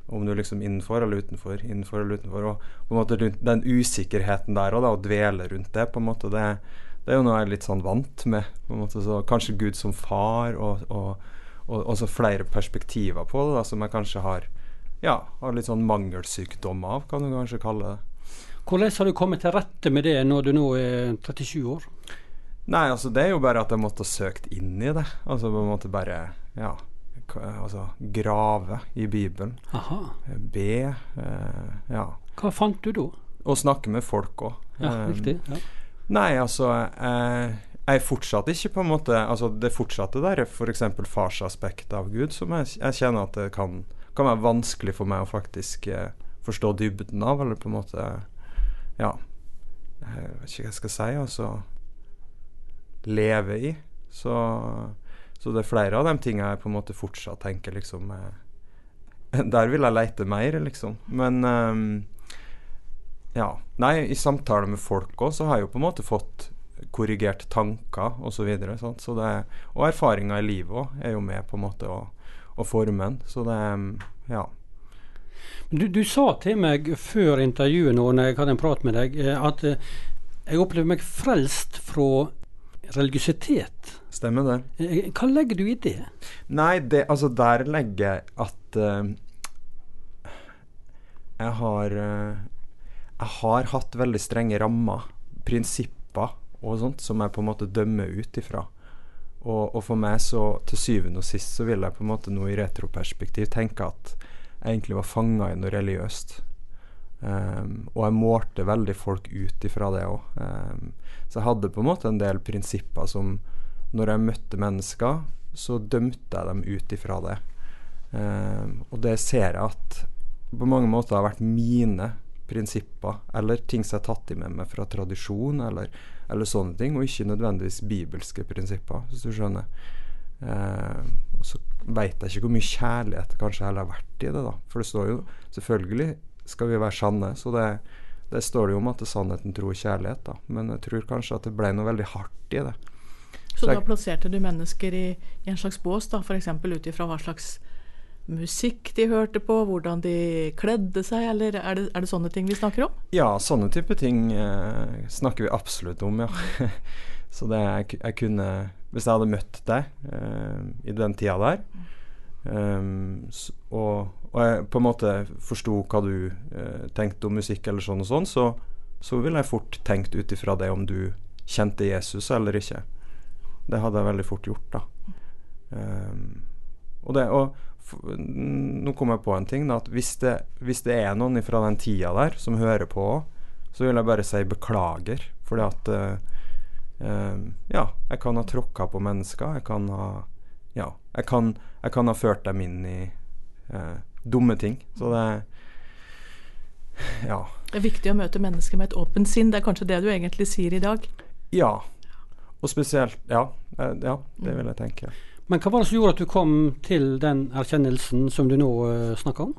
Om du liksom innenfor eller utenfor, innenfor eller utenfor. Og på en måte den usikkerheten der og da, å dvele rundt det, på en måte, det, det er jo noe jeg er litt sånn vant med. på en måte, så Kanskje Gud som far, og, og, og også flere perspektiver på det, da, som jeg kanskje har ja, har litt sånn mangelsykdom av, kan du kanskje kalle det. Hvordan har du kommet til rette med det når du nå er 37 år? Nei, altså det er jo bare at jeg måtte ha søkt inn i det. Altså på en måte bare ja, altså grave i Bibelen. Aha. Be. Eh, ja. Hva fant du da? Å snakke med folk òg. Ja, riktig. Ja. Nei, altså eh, jeg fortsatt ikke på en måte Altså det fortsatte der f.eks. farsaspektet av Gud, som jeg, jeg kjenner at det kan kan være vanskelig for meg å faktisk eh, forstå dybden av, eller på en måte Ja, jeg vet ikke hva jeg skal si. Altså leve i. Så, så det er flere av de tingene jeg på en måte fortsatt tenker liksom eh, Der vil jeg leite mer, liksom. Men eh, ja. Nei, i samtale med folk òg, så har jeg jo på en måte fått korrigert tanker osv. Så videre, så det, og erfaringer i livet òg er jo med på en måte å, å formen. Så det ja. Du, du, sa til meg før intervjuet nå, når jeg hadde en prat med deg, eh, at eh, jeg opplever meg frelst fra religiøsitet. Stemmer det. Eh, hva legger du i det? Nei, det, altså der legger jeg at uh, jeg har uh, Jeg har hatt veldig strenge rammer, prinsipper og sånt, som jeg på en måte dømmer ut ifra. Og, og, for meg så, til syvende og sist, så vil jeg på en måte nå i retroperspektiv tenke at jeg egentlig var fanga i noe religiøst. Um, og jeg målte veldig folk ut ifra det òg. Um, ehm, så jeg hadde på en måte en del prinsipper som Når jeg møtte mennesker, så dømte jeg dem ut ifra det. Um, og det ser jeg at på mange måter har vært mine prinsipper, eller ting som jeg har tatt i med meg fra tradisjon, eller, eller sånne ting, og ikke nødvendigvis bibelske prinsipper, hvis du skjønner. Eh, og så veit jeg ikke hvor mye kjærlighet det kanskje heller har vært i det, da. For det står jo selvfølgelig skal vi være sanne, så det, det står det jo om at det er sannheten, tro og kjærlighet, da. Men jeg tror kanskje at det ble noe veldig hardt i det. Så, så da plasserte du mennesker i, i en slags bås, da, f.eks. ut ifra hva slags musikk de hørte på, hvordan de kledde seg, eller er det, er det sånne ting vi snakker om? Ja, sånne type ting eh, snakker vi absolutt om, ja. så det jeg, jeg kunne hvis jeg hadde møtt deg eh, i den tida der, um, og, og, jeg på en måte forsto hva du eh, tenkte om musikk eller sånn og sånn, så, så ville jeg fort tenkt ut ifra det om du kjente Jesus eller ikke. Det hadde jeg veldig fort gjort, da. Um, og, det, og nå kom jeg på en ting, da, at hvis det, hvis det er noen fra den tida der som hører på, så vil jeg bare si beklager. Fordi at uh, ja, jeg kan ha tråkka på mennesker. Jeg kan ha Ja, jeg kan, jeg kan ha ført dem inn i uh, dumme ting. Så det Ja. Det er viktig å møte mennesker med et åpent sinn. Det er kanskje det du egentlig sier i dag? Ja. Og spesielt Ja, ja det vil jeg tenke. Men hva var det som gjorde at du kom til den erkjennelsen som du nå uh, snakker om?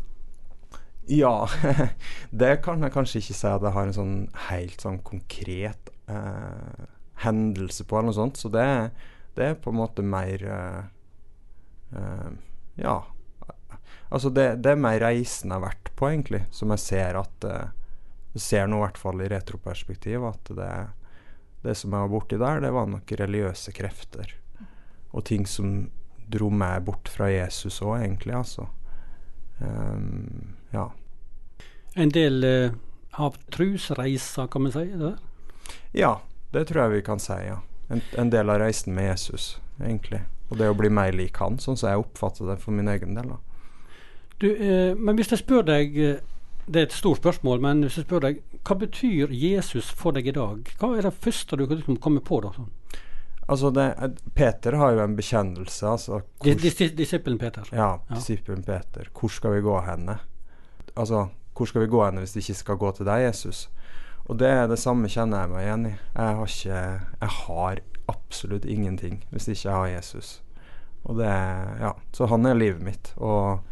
Ja, det kan jeg kanskje ikke si at jeg har en sånn helt sånn konkret uh, hendelse på, eller noe sånt. Så det, det er på en måte mer uh, Ja. Altså, det, det, er mer reisen jeg har vært på, egentlig, som jeg ser at Jeg ser nå i hvert fall i retroperspektiv at det, det som jeg var borti der, det var nok religiøse krefter. Og ting som dro meg bort fra Jesus òg, egentlig, altså. Um, ja. En del av trusreiser, kan man si? det? Ja, det tror jeg vi kan si, ja. En, en, del av reisen med Jesus, egentlig. Og det å bli mer lik han, sånn som jeg oppfatter det for min egen del. Du, uh, men hvis jeg spør deg eh, Det er et stort spørsmål, men hvis jeg spør deg hva betyr Jesus for deg i dag? Hva er det første du kan komme på? da? Sånn? Altså det, Peter har jo en bekjennelse. Altså, hvor, Disippelen Peter. Ja, disippelen Peter. Hvor skal vi gå henne? Altså, hvor skal vi gå henne hvis vi ikke skal gå til deg, Jesus? Og det er det samme kjenner jeg meg igjen i. Jeg har, ikke, jeg har absolutt ingenting hvis ikke jeg har Jesus. Og det Ja, så han er livet mitt. Og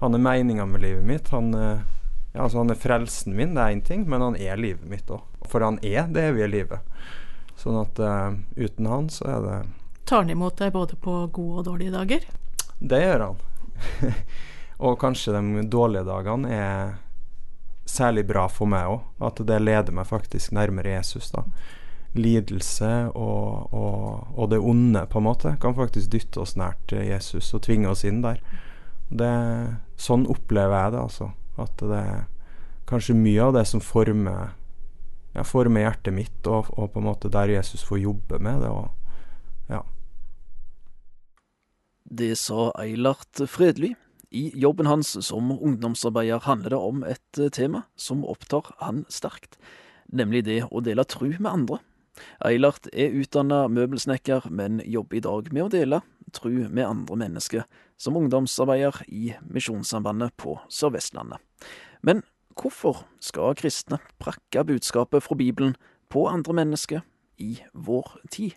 han er meninga med livet mitt. Han, ja, altså han er frelsen min, det er én ting, men han er livet mitt òg. For han er det evige livet. Sånn at uh, uten han så er det Tar han imot deg både på gode og dårlige dager? Det gjør han. og kanskje de dårlige dagene er særlig bra for meg òg. At det leder meg faktisk nærmere Jesus. da. Lidelse og, og, og, det onde, på en måte, kan faktisk dytte oss nært Jesus og tvinge oss inn der. Det, sånn opplever jeg det, altså. At det er kanskje mye av det som former, ja, former hjertet mitt, og, og, på en måte der Jesus får jobbe med det. Og, ja. Det sa Eilert Fredly i jobben hans som ungdomsarbeider handler det om et tema som opptar han sterkt, nemlig det å dele tru med andre. Eilert er utdanna møbelsnekker, men jobber i dag med å dele tru med andre mennesker, som ungdomsarbeider i Misjonssambandet på Sør-Vestlandet. Men hvorfor skal kristne prakke budskapet fra Bibelen på andre mennesker i vår tid?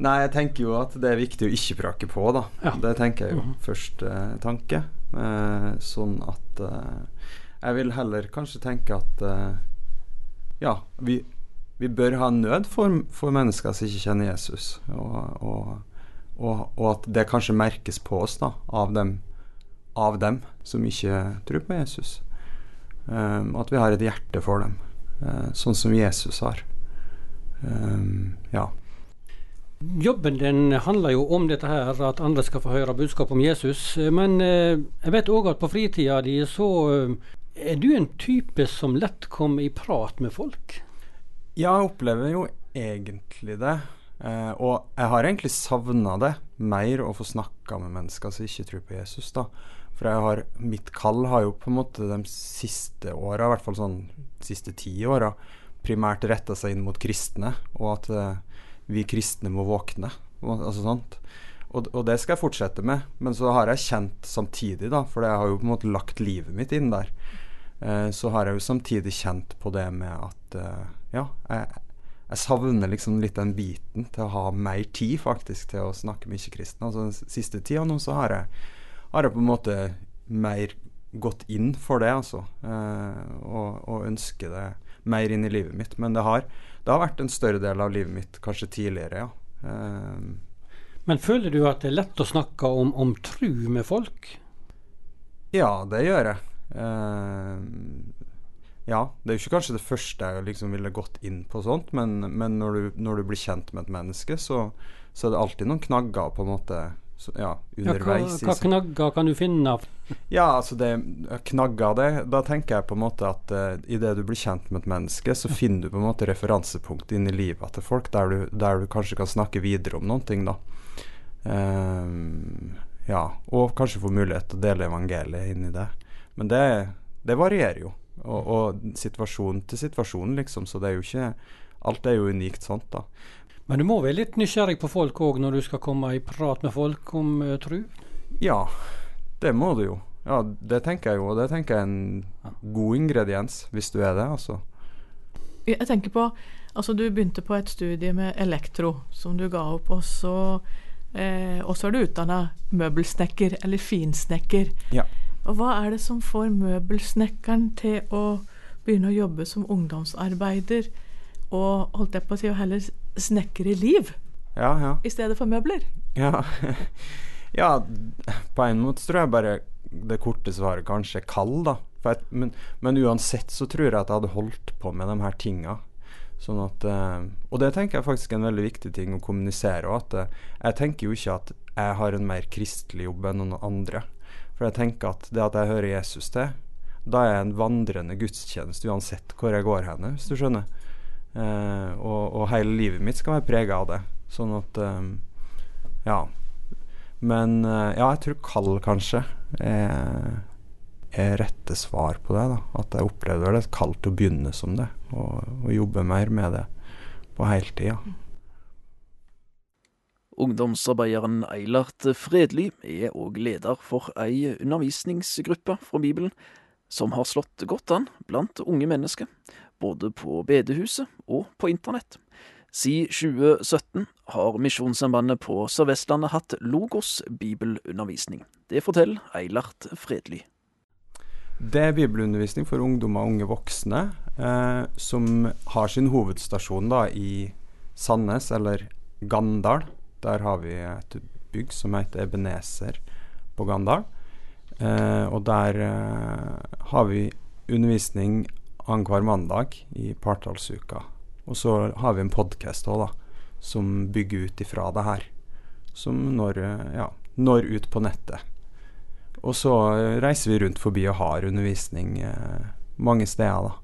Nei, jeg tenker jo at det er viktig å ikke prake på, da. Ja. Det tenker jeg jo. Mm -hmm. Første eh, tanke. Eh, sånn at eh, Jeg vil heller kanskje tenke at eh, Ja, vi vi bør ha nød for, for mennesker som ikke kjenner Jesus. Og, og, og, og, at det kanskje merkes på oss da, av dem, av dem som ikke tror på Jesus. Um, at vi har et hjerte for dem, uh, sånn som Jesus har. Um, ja. Jobben din handler jo om dette her, at andre skal få høre budskap om Jesus. Men uh, jeg vet òg at på fritida di så uh, er du en type som lett kommer i prat med folk? Ja, jeg opplever jo egentlig det. Eh, og jeg har egentlig savna det mer, å få snakka med mennesker som ikke tror på Jesus. da. For jeg har, mitt kall har jo på en måte de siste åra, i hvert fall sånn siste ti åra, primært retta seg inn mot kristne, og at uh, vi kristne må våkne. Altså sånt. Og, og, det skal jeg fortsette med. Men så har jeg kjent samtidig, da, for jeg har jo på en måte lagt livet mitt inn der, uh, så har jeg jo samtidig kjent på det med at uh, ja, jeg, jeg, savner liksom litt den biten til å ha mer tid faktisk til å snakke med ikke-kristne. Altså Den siste tida nå så har jeg, har jeg, på en måte mer gått inn for det, altså. Eh, og, og, ønsker det mer inn i livet mitt. Men det har, det har, vært en større del av livet mitt kanskje tidligere, ja. Eh, Men føler du at det er lett å snakke om, om tru med folk? Ja, det gjør jeg. Eh, ja, det er jo ikke kanskje det første jeg liksom ville gått inn på sånt, men, men når, du, når, du, blir kjent med et menneske, så, så, er det alltid noen knagger på en måte så, ja, underveis. Ja, hva, hva, knagger kan du finne? Ja, altså det knagger det Da tenker jeg på en måte at uh, idet du blir kjent med et menneske, så finner du på en måte referansepunkt inn i livet til folk der du, der du kanskje kan snakke videre om noen ting, da. Um, ja, og kanskje få mulighet til å dele evangeliet inn i det. Men det, det varierer jo. Og, og situasjon til situasjon, liksom. Så det er jo ikke Alt er jo unikt sånt, da. Men du må være litt nysgjerrig på folk òg når du skal komme i prat med folk om uh, tru? Ja, det må du jo. Ja, det tenker jeg jo, og det tenker jeg er en god ingrediens, hvis du er det, altså. Jeg tenker på Altså, du begynte på et studie med elektro, som du ga opp, og så eh, Og så er du utdanna møbelsnekker, eller finsnekker. Ja. Og hva er det som får møbelsnekkeren til å begynne å jobbe som ungdomsarbeider, og holdt jeg på å si, og heller snekre liv ja, ja. i stedet for møbler? Ja. ja, på en måte tror jeg bare det korte svaret kanskje er kald, da. Jeg, men, men, uansett så tror jeg at jeg hadde holdt på med de her tinga. Sånn at, eh, og det tenker jeg faktisk er en veldig viktig ting å kommunisere. At eh, jeg tenker jo ikke at jeg har en mer kristelig jobb enn noen andre. For jeg tenker at det at jeg hører Jesus til, da er jeg en vandrende gudstjeneste uansett hvor jeg går hen, hvis du skjønner. Eh, og, og, hele livet mitt skal være prega av det. Sånn at um, Ja. Men uh, ja, jeg tror kall kanskje er, er rette svar på det. da At jeg opplevde det kall til å begynne som det, og, og jobbe mer med det på heltid. Ja. Ungdomsarbeideren Eilert Fredly er òg leder for ei undervisningsgruppe fra Bibelen som har slått godt an blant unge mennesker, både på bedehuset og på internett. Siden 2017 har Misjonssambandet på Sør-Vestlandet hatt Logos bibelundervisning. Det forteller Eilert Fredly. Det er bibelundervisning for ungdommer og unge voksne, eh, som har sin hovedstasjon da i Sandnes, eller Gandal, der har vi et bygg som heter Ebenezer på Gandal. Eh, og der eh, har vi undervisning annenhver mandag i partallsuka. Og så har vi en podkast òg, da, som bygger ut ifra det her. Som når, eh, ja, når ut på nettet. Og så reiser vi rundt forbi og har undervisning eh, mange steder, da.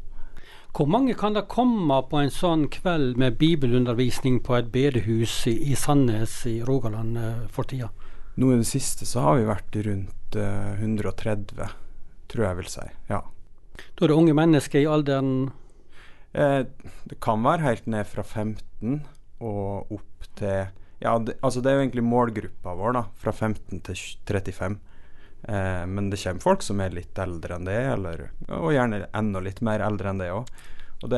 Hvor mange kan det komme på en sånn kveld med bibelundervisning på et bedehus i, Sandnes i Rogaland for tida? Nå i det siste så har vi vært rundt uh, eh, 130, tror jeg vil si. Ja. Da er det unge mennesker i alderen eh, Det kan være helt ned fra 15 og opp til Ja, det, altså det er jo egentlig målgruppa vår, da. Fra 15 til 35. Eh, men det kommer folk som er litt eldre enn det, eller, og gjerne enda litt mer eldre enn det òg. Så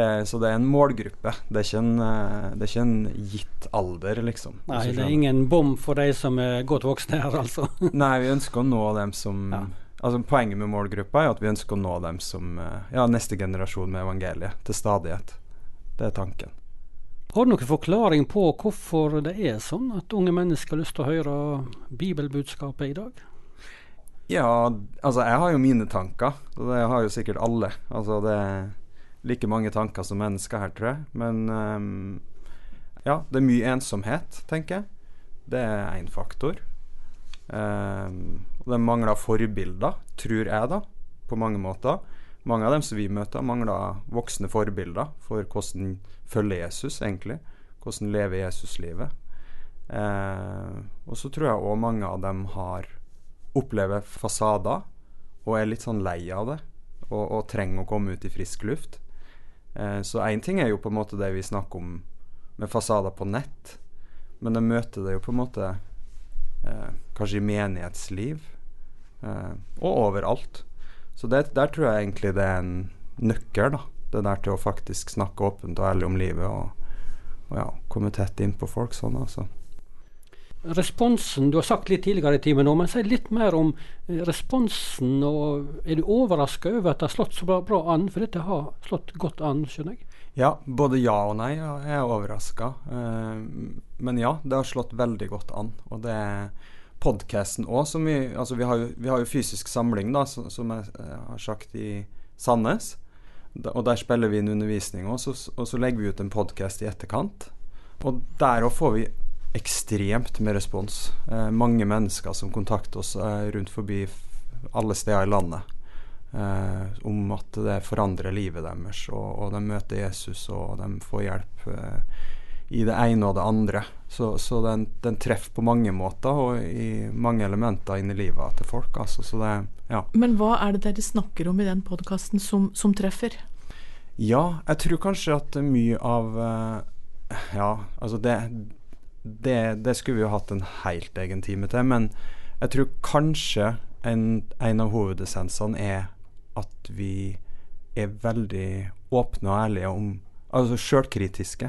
det er en målgruppe. Det er ikke en, eh, det er ikke en gitt alder, liksom. Nei, det er ingen bom for de som er godt voksne her, altså. Nei, vi ønsker å nå dem som ja. Altså Poenget med målgruppa er at vi ønsker å nå dem som eh, ja, neste generasjon med evangeliet til stadighet. Det er tanken. Har du noen forklaring på hvorfor det er sånn at unge mennesker har lyst til å høre bibelbudskapet i dag? Ja, altså jeg har jo mine tanker, og det har jo sikkert alle. Altså det like mange tanker som mennesker her, tror jeg. Men um, ja, det er mye ensomhet, tenker jeg. Det er én faktor. Um, og det mangler forbilder, tror jeg, da, på mange måter. Mange av dem som vi møter, mangler voksne forbilder for hvordan følge Jesus, egentlig. Hvordan leve Jesuslivet. Uh, og så tror jeg òg mange av dem har opplever fasader og er litt sånn lei av det. Og, og trenger å komme ut i frisk luft. Eh, så én ting er jo på en måte det vi snakker om med fasader på nett. Men jeg møter det jo på en måte eh, kanskje i menighetsliv. Eh, og overalt. Så det, der tror jeg egentlig det er en nøkkel. da Det der til å faktisk snakke åpent og ærlig om livet. Og, og ja, komme tett inn på folk sånn, altså responsen Du har sagt litt tidligere i timen, men si litt mer om eh, responsen. og Er du overraska over at det har slått så bra, bra, an? For dette har slått godt an, skjønner jeg? Ja, både ja og nei. Jeg er overraska. Eh, men ja, det har slått veldig godt an. Og det er podkasten òg, som vi Altså vi har, jo, vi har jo fysisk samling, da, som, som jeg eh, har sagt i Sandnes. og der spiller vi inn undervisning, òg, og så legger vi ut en podkast i etterkant. Og der òg får vi ekstremt med respons. Eh, mange mennesker som kontakter oss eh, rundt forbi alle steder i landet. Eh, om at det forandrer livet deres, og, og, de møter Jesus, og de får hjelp eh, i det ene og det andre. Så, så den, den, treffer på mange måter og i mange elementer inni livet til folk. Altså, det, ja. Men hva er det dere snakker om i den podkasten som, som, treffer? Ja, jeg tror kanskje at mye av eh, Ja, altså det det, det, skulle vi jo hatt en helt egen time til. Men jeg tror kanskje en, en av hovedessensene er at vi er veldig åpne og ærlige om Altså sjølkritiske.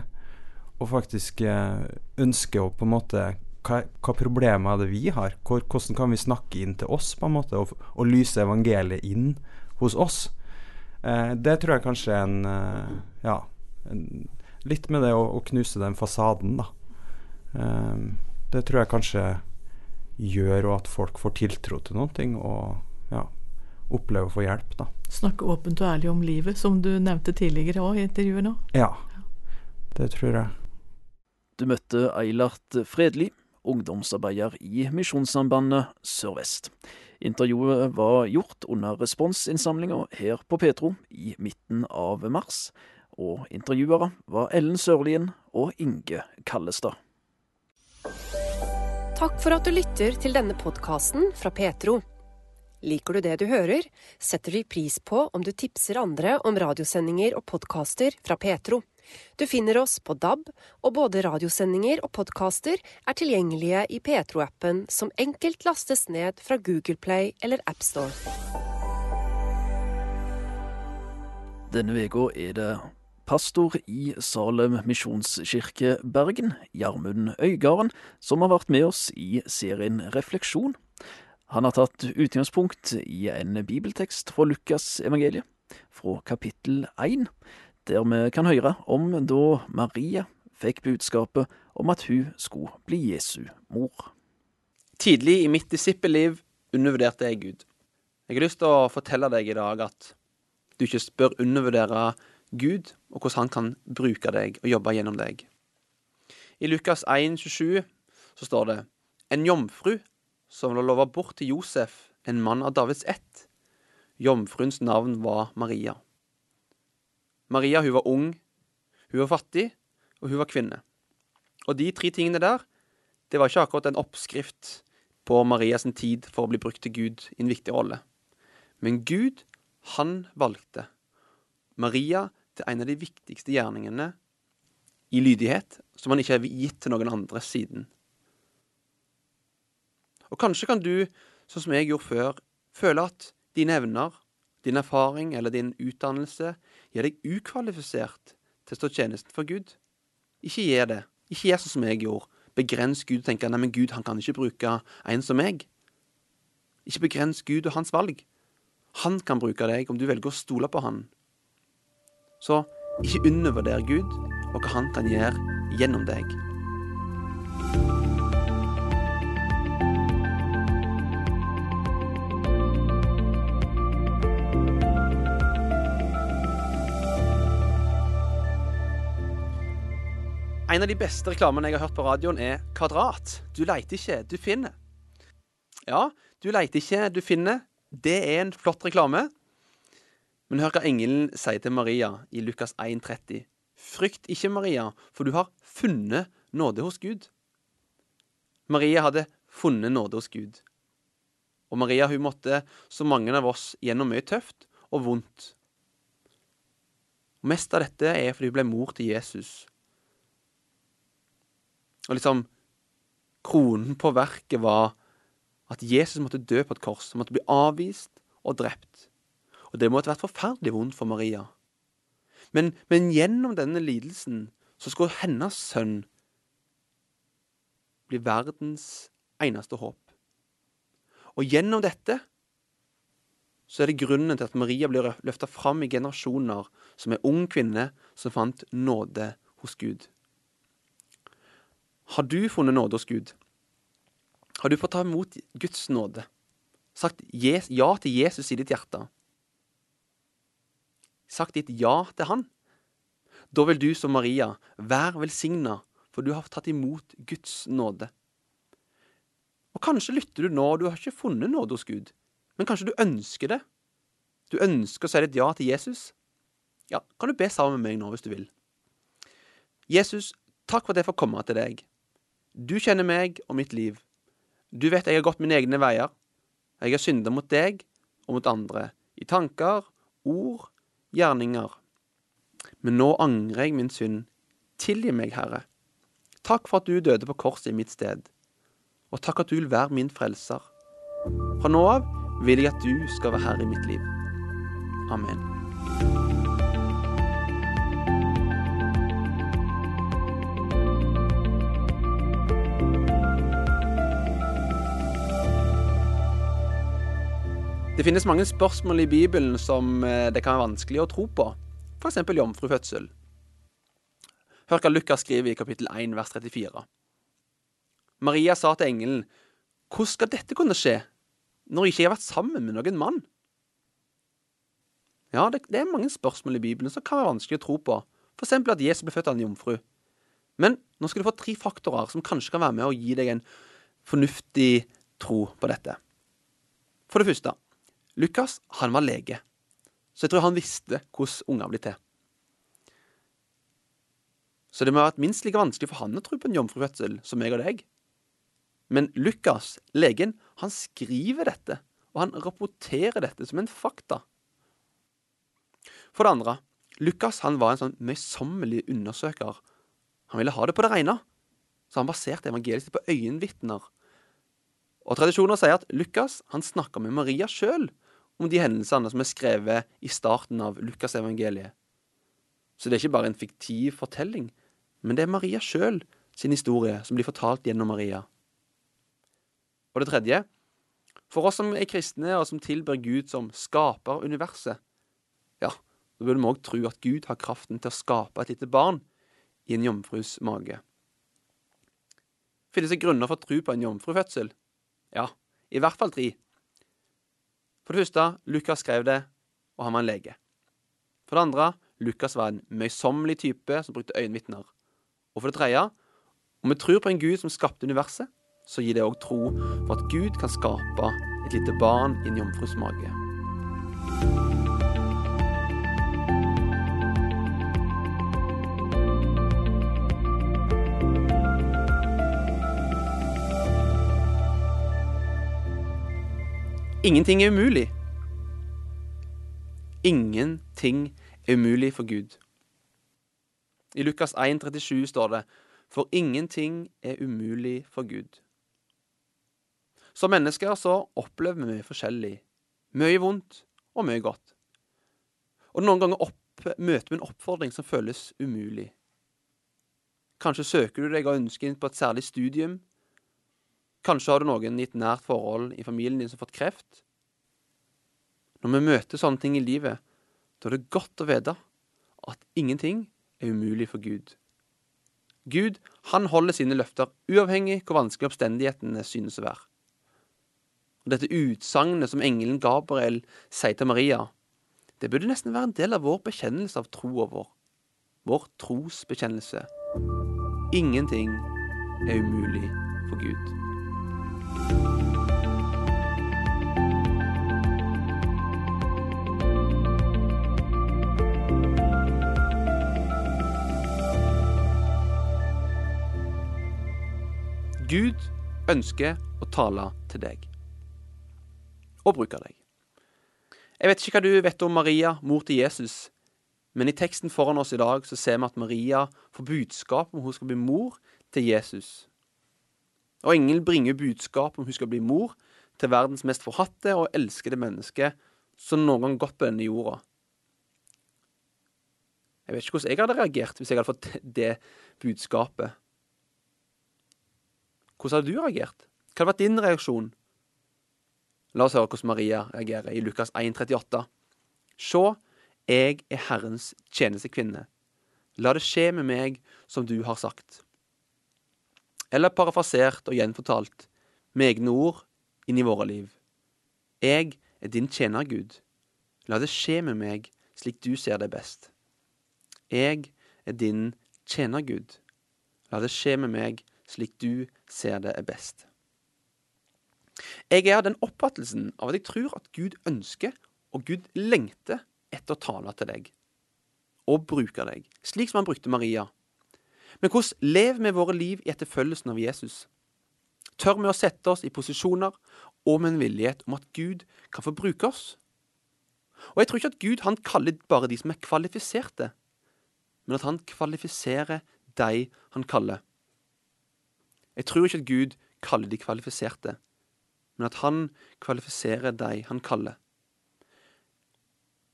Og faktisk eh, ønsker å på en måte hva, hva problemer er det vi har? Hvor, hvordan kan vi snakke inn til oss på en måte og, og lyse evangeliet inn hos oss? Eh, det tror jeg kanskje er en eh, Ja, en, litt med det å, å knuse den fasaden, da. Ehm, det tror jeg kanskje gjør at folk får tiltro til noen ting, og ja, opplever å få hjelp. da. Snakke åpent og ærlig om livet, som du nevnte tidligere òg i intervjuet nå? Ja, det tror jeg. Du møtte Eilert Fredli, ungdomsarbeider i Misjonssambandet Sør-Vest. Intervjuet var gjort under responsinnsamlinga her på Petro i midten av mars, og intervjuere var Ellen Sørlien og Inge Kallestad. Takk for at du lytter til denne podkasten fra Petro. Liker du det du hører, setter vi pris på om du tipser andre om radiosendinger og podkaster fra Petro. Du finner oss på DAB, og både radiosendinger og podkaster er tilgjengelige i Petro-appen, som enkelt lastes ned fra Google Play eller AppStore. Denne uka er det pastor i Salem misjonskirke Bergen, Gjermund Øygarden, som har vært med oss i serien Refleksjon. Han har tatt utgangspunkt i en bibeltekst fra Lukas evangeliet, fra kapittel 1, der vi kan høre om da Maria fikk budskapet om at hun skulle bli Jesu mor. Tidlig i mitt disippelliv undervurderte jeg Gud. Jeg har lyst til å fortelle deg i dag at du ikke bør undervurdere Gud, og hvordan han kan bruke deg og jobbe gjennom deg. I Lukas 1, 27 så står det En jomfru som lå lova bort til Josef, en mann av Davids ett. Jomfruens navn var Maria. Maria hun var ung, hun var fattig, og hun var kvinne. Og de tre tingene der, det var ikke akkurat en oppskrift på Marias tid for å bli brukt til Gud i en viktig rolle. Men Gud, han valgte Maria til en av de viktigste gjerningene i lydighet som han ikke har gitt til noen andre siden. Og kanskje kan du, sånn som jeg gjorde før, føle at dine evner, din erfaring eller din utdannelse gjør deg ukvalifisert til å stå tjenesten for Gud. Ikke gjør det. Ikke gjør sånn som jeg gjorde. Begrens Gud og tenker at men Gud han kan ikke bruke en som meg. Ikke begrens Gud og hans valg. Han kan bruke deg om du velger å stole på han så ikke undervurder Gud og hva han kan gjøre gjennom deg. En av de beste reklamene jeg har hørt på radioen, er Kvadrat. Du leiter ikke, du finner. Ja, du leiter ikke, du finner. Det er en flott reklame. Men hør hva engelen sier til Maria i Lukas 1,30. Frykt ikke, Maria, for du har funnet nåde hos Gud. Maria hadde funnet nåde hos Gud. Og Maria hun måtte, som mange av oss, gjennom mye tøft og vondt. Og Mest av dette er fordi hun ble mor til Jesus. Og liksom Kronen på verket var at Jesus måtte dø på et kors. Han måtte bli avvist og drept. Og det måtte vært forferdelig vondt for Maria. Men, men gjennom denne lidelsen så skulle hennes sønn bli verdens eneste håp. Og gjennom dette så er det grunnen til at Maria blir løfta fram i generasjoner som en ung kvinne som fant nåde hos Gud. Har du funnet nåde hos Gud? Har du fått ta imot Guds nåde? Sagt ja til Jesus i ditt hjerte? Sagt ditt ja til Han? Da vil du som Maria være velsigna, for du har tatt imot Guds nåde. Og Kanskje lytter du nå, og du har ikke funnet nåde hos Gud, men kanskje du ønsker det? Du ønsker å si ditt ja til Jesus? Ja, kan du be sammen med meg nå, hvis du vil? Jesus, takk for at jeg får komme til deg. Du kjenner meg og mitt liv. Du vet jeg har gått mine egne veier. Jeg har synda mot deg og mot andre, i tanker, ord, gjerninger. Men nå angrer jeg min synd. Tilgi meg, Herre. Takk for at du døde på korset i mitt sted. Og takk at du vil være min frelser. Fra nå av vil jeg at du skal være herre i mitt liv. Amen. Det finnes mange spørsmål i Bibelen som eh, det kan være vanskelig å tro på, f.eks. jomfrufødsel. Hør hva Lukas skriver i kapittel 1 vers 34. Maria sa til engelen, hvordan skal dette kunne skje, når jeg ikke har vært sammen med noen mann? Ja, det, det er mange spørsmål i Bibelen som kan være vanskelig å tro på, f.eks. at Jesus ble født av en jomfru. Men nå skal du få tre faktorer som kanskje kan være med å gi deg en fornuftig tro på dette. For det første, Lukas han var lege, så jeg tror han visste hvordan unger blir til. Så det må ha vært minst like vanskelig for han å tro på en jomfrufødsel som meg og deg. Men Lukas, legen, han skriver dette, og han rapporterer dette som en fakta. For det andre, Lukas han var en sånn møysommelig undersøker. Han ville ha det på det rene, så han baserte evangeliet sitt på øyenvitner og Tradisjoner sier at Lukas han snakka med Maria sjøl om de hendelsene som er skrevet i starten av Lukasevangeliet. Så det er ikke bare en fiktiv fortelling, men det er Maria sjøl sin historie som blir fortalt gjennom Maria. Og det tredje, for oss som er kristne og som tilber Gud som skaper universet, ja, da burde vi òg tro at Gud har kraften til å skape et lite barn i en jomfrus mage. Finnes det grunner for å tro på en jomfrufødsel? Ja, i hvert fall tre. For det første, Lukas skrev det, og han var en lege. For det andre, Lukas var en møysommelig type som brukte øyenvitner. Og for det tredje, om vi tror på en Gud som skapte universet, så gir det òg tro for at Gud kan skape et lite barn i en jomfrus mage. Ingenting er umulig. Ingenting er umulig for Gud. I Lukas 1, 37 står det For ingenting er umulig for Gud. Som mennesker så opplever vi mye forskjellig. Mye vondt og mye godt. Og noen ganger opp, møter vi en oppfordring som føles umulig. Kanskje søker du deg og ønsker inn på et særlig studium, Kanskje har du noen i et nært forhold i familien din som har fått kreft. Når vi møter sånne ting i livet, da er det godt å vite at ingenting er umulig for Gud. Gud, han holder sine løfter, uavhengig hvor vanskelig omstendighetene synes å være. Og dette utsagnet som engelen Gabriel sier til Maria, det burde nesten være en del av vår bekjennelse av troa vår. Vår trosbekjennelse. Ingenting er umulig for Gud. Gud ønsker å tale til deg og bruke deg. Jeg vet ikke hva du vet om Maria, mor til Jesus, men i teksten foran oss i dag så ser vi at Maria får budskap om hun skal bli mor til Jesus. Og engelen bringer budskap om hun skal bli mor til verdens mest forhatte og elskede menneske som noen gang gått på denne jorda. Jeg vet ikke hvordan jeg hadde reagert hvis jeg hadde fått det budskapet. Hvordan hadde du reagert? Hva hadde vært din reaksjon? La oss høre hvordan Maria reagerer i Lukas 1,38. Se, jeg er Herrens tjenestekvinne. La det skje med meg som du har sagt. Eller parafrasert og gjenfortalt med egne ord inn i våre liv. Jeg er din tjener, Gud. La det skje med meg slik du ser det best. Jeg er din tjener, Gud. La det skje med meg slik du ser det er best. Jeg er av den oppfattelsen av at jeg tror at Gud ønsker, og Gud lengter etter å tale til deg og bruke deg, slik som han brukte Maria. Men hvordan lever vi våre liv i etterfølgelsen av Jesus? Tør vi å sette oss i posisjoner og med en villighet om at Gud kan få bruke oss? Og jeg tror ikke at Gud han kaller bare de som er kvalifiserte, men at han kvalifiserer de han kaller. Jeg tror ikke at Gud kaller de kvalifiserte, men at han kvalifiserer de han kaller.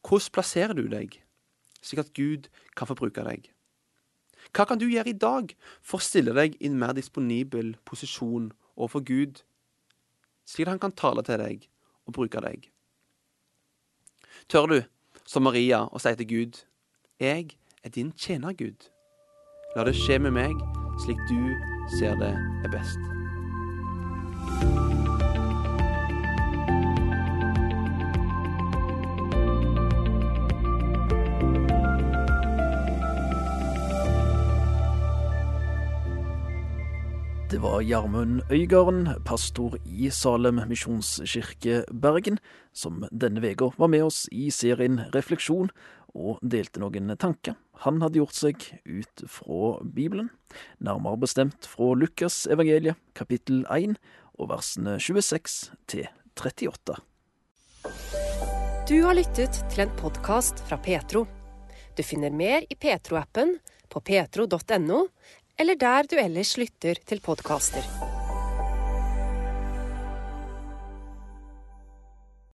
Hvordan plasserer du deg, slik at Gud kan få bruke deg? Hva kan du gjøre i dag for å stille deg i en mer disponibel posisjon overfor Gud, slik at han kan tale til deg og bruke deg? Tør du, som Maria, å si til Gud, jeg er din tjener, Gud. La det skje med meg slik du ser det er best. Det var Gjermund Øygarden, pastor i Salem misjonskirke Bergen, som denne uka var med oss i serien Refleksjon og delte noen tanker han hadde gjort seg ut fra Bibelen, nærmere bestemt fra Lukas evangeliet kapittel 1 og versene 26 til 38. Du har lyttet til en podkast fra Petro. Du finner mer i Petro-appen, på petro.no, eller der du ellers lytter til podkaster.